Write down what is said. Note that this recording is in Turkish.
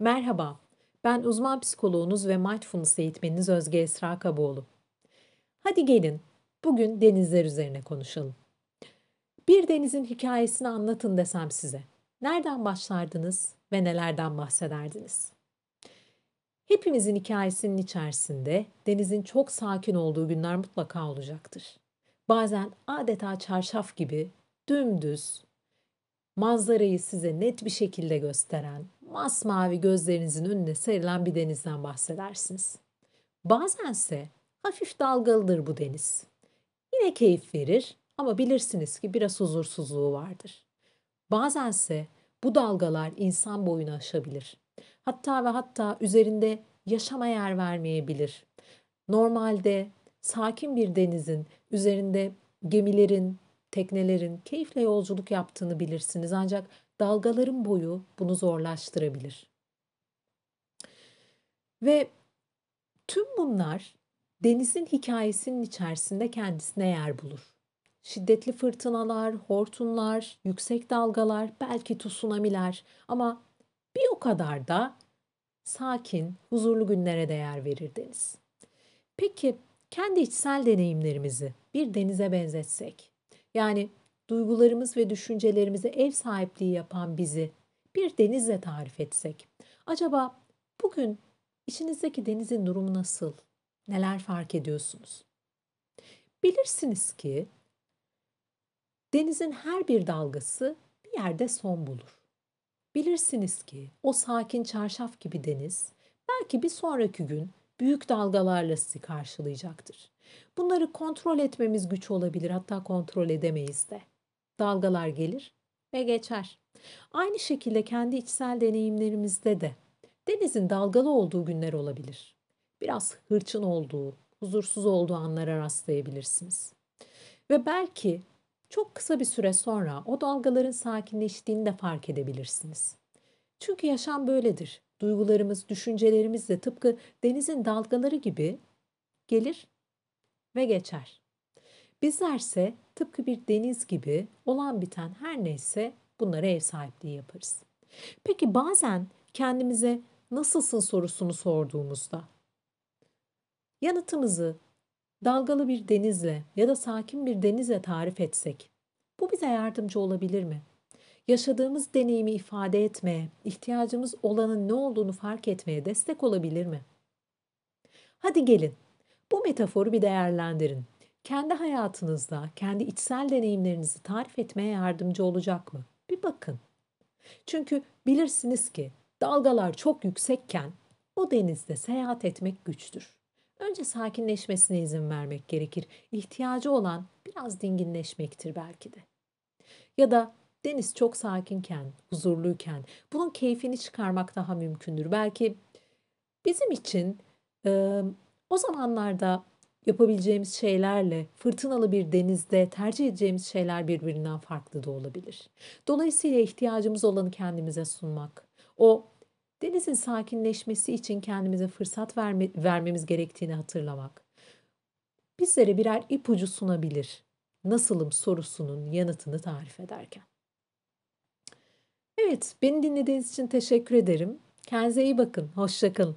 Merhaba, ben uzman psikoloğunuz ve mindfulness eğitmeniniz Özge Esra Kaboğlu. Hadi gelin, bugün denizler üzerine konuşalım. Bir denizin hikayesini anlatın desem size. Nereden başlardınız ve nelerden bahsederdiniz? Hepimizin hikayesinin içerisinde denizin çok sakin olduğu günler mutlaka olacaktır. Bazen adeta çarşaf gibi dümdüz, manzarayı size net bir şekilde gösteren, masmavi gözlerinizin önüne serilen bir denizden bahsedersiniz. Bazense hafif dalgalıdır bu deniz. Yine keyif verir ama bilirsiniz ki biraz huzursuzluğu vardır. Bazense bu dalgalar insan boyunu aşabilir. Hatta ve hatta üzerinde yaşama yer vermeyebilir. Normalde sakin bir denizin üzerinde gemilerin, teknelerin keyifle yolculuk yaptığını bilirsiniz. Ancak dalgaların boyu bunu zorlaştırabilir. Ve tüm bunlar denizin hikayesinin içerisinde kendisine yer bulur. Şiddetli fırtınalar, hortumlar, yüksek dalgalar, belki tsunamiler ama bir o kadar da sakin, huzurlu günlere değer verir deniz. Peki kendi içsel deneyimlerimizi bir denize benzetsek, yani duygularımız ve düşüncelerimize ev sahipliği yapan bizi bir denizle tarif etsek, acaba bugün içinizdeki denizin durumu nasıl? Neler fark ediyorsunuz? Bilirsiniz ki denizin her bir dalgası bir yerde son bulur. Bilirsiniz ki o sakin çarşaf gibi deniz belki bir sonraki gün büyük dalgalarla sizi karşılayacaktır. Bunları kontrol etmemiz güç olabilir, hatta kontrol edemeyiz de. Dalgalar gelir ve geçer. Aynı şekilde kendi içsel deneyimlerimizde de denizin dalgalı olduğu günler olabilir. Biraz hırçın olduğu, huzursuz olduğu anlara rastlayabilirsiniz. Ve belki çok kısa bir süre sonra o dalgaların sakinleştiğini de fark edebilirsiniz. Çünkü yaşam böyledir. Duygularımız, düşüncelerimiz de tıpkı denizin dalgaları gibi gelir ve geçer. Bizlerse tıpkı bir deniz gibi olan biten her neyse bunlara ev sahipliği yaparız. Peki bazen kendimize nasılsın sorusunu sorduğumuzda yanıtımızı dalgalı bir denizle ya da sakin bir denizle tarif etsek bu bize yardımcı olabilir mi? Yaşadığımız deneyimi ifade etmeye, ihtiyacımız olanın ne olduğunu fark etmeye destek olabilir mi? Hadi gelin bu metaforu bir değerlendirin. Kendi hayatınızda, kendi içsel deneyimlerinizi tarif etmeye yardımcı olacak mı? Bir bakın. Çünkü bilirsiniz ki dalgalar çok yüksekken o denizde seyahat etmek güçtür. Önce sakinleşmesine izin vermek gerekir. İhtiyacı olan biraz dinginleşmektir belki de. Ya da deniz çok sakinken, huzurluyken bunun keyfini çıkarmak daha mümkündür. Belki bizim için e, o zamanlarda yapabileceğimiz şeylerle fırtınalı bir denizde tercih edeceğimiz şeyler birbirinden farklı da olabilir. Dolayısıyla ihtiyacımız olanı kendimize sunmak, o denizin sakinleşmesi için kendimize fırsat verme, vermemiz gerektiğini hatırlamak bizlere birer ipucu sunabilir. Nasılım sorusunun yanıtını tarif ederken. Evet, beni dinlediğiniz için teşekkür ederim. Kendinize iyi bakın. Hoşçakalın.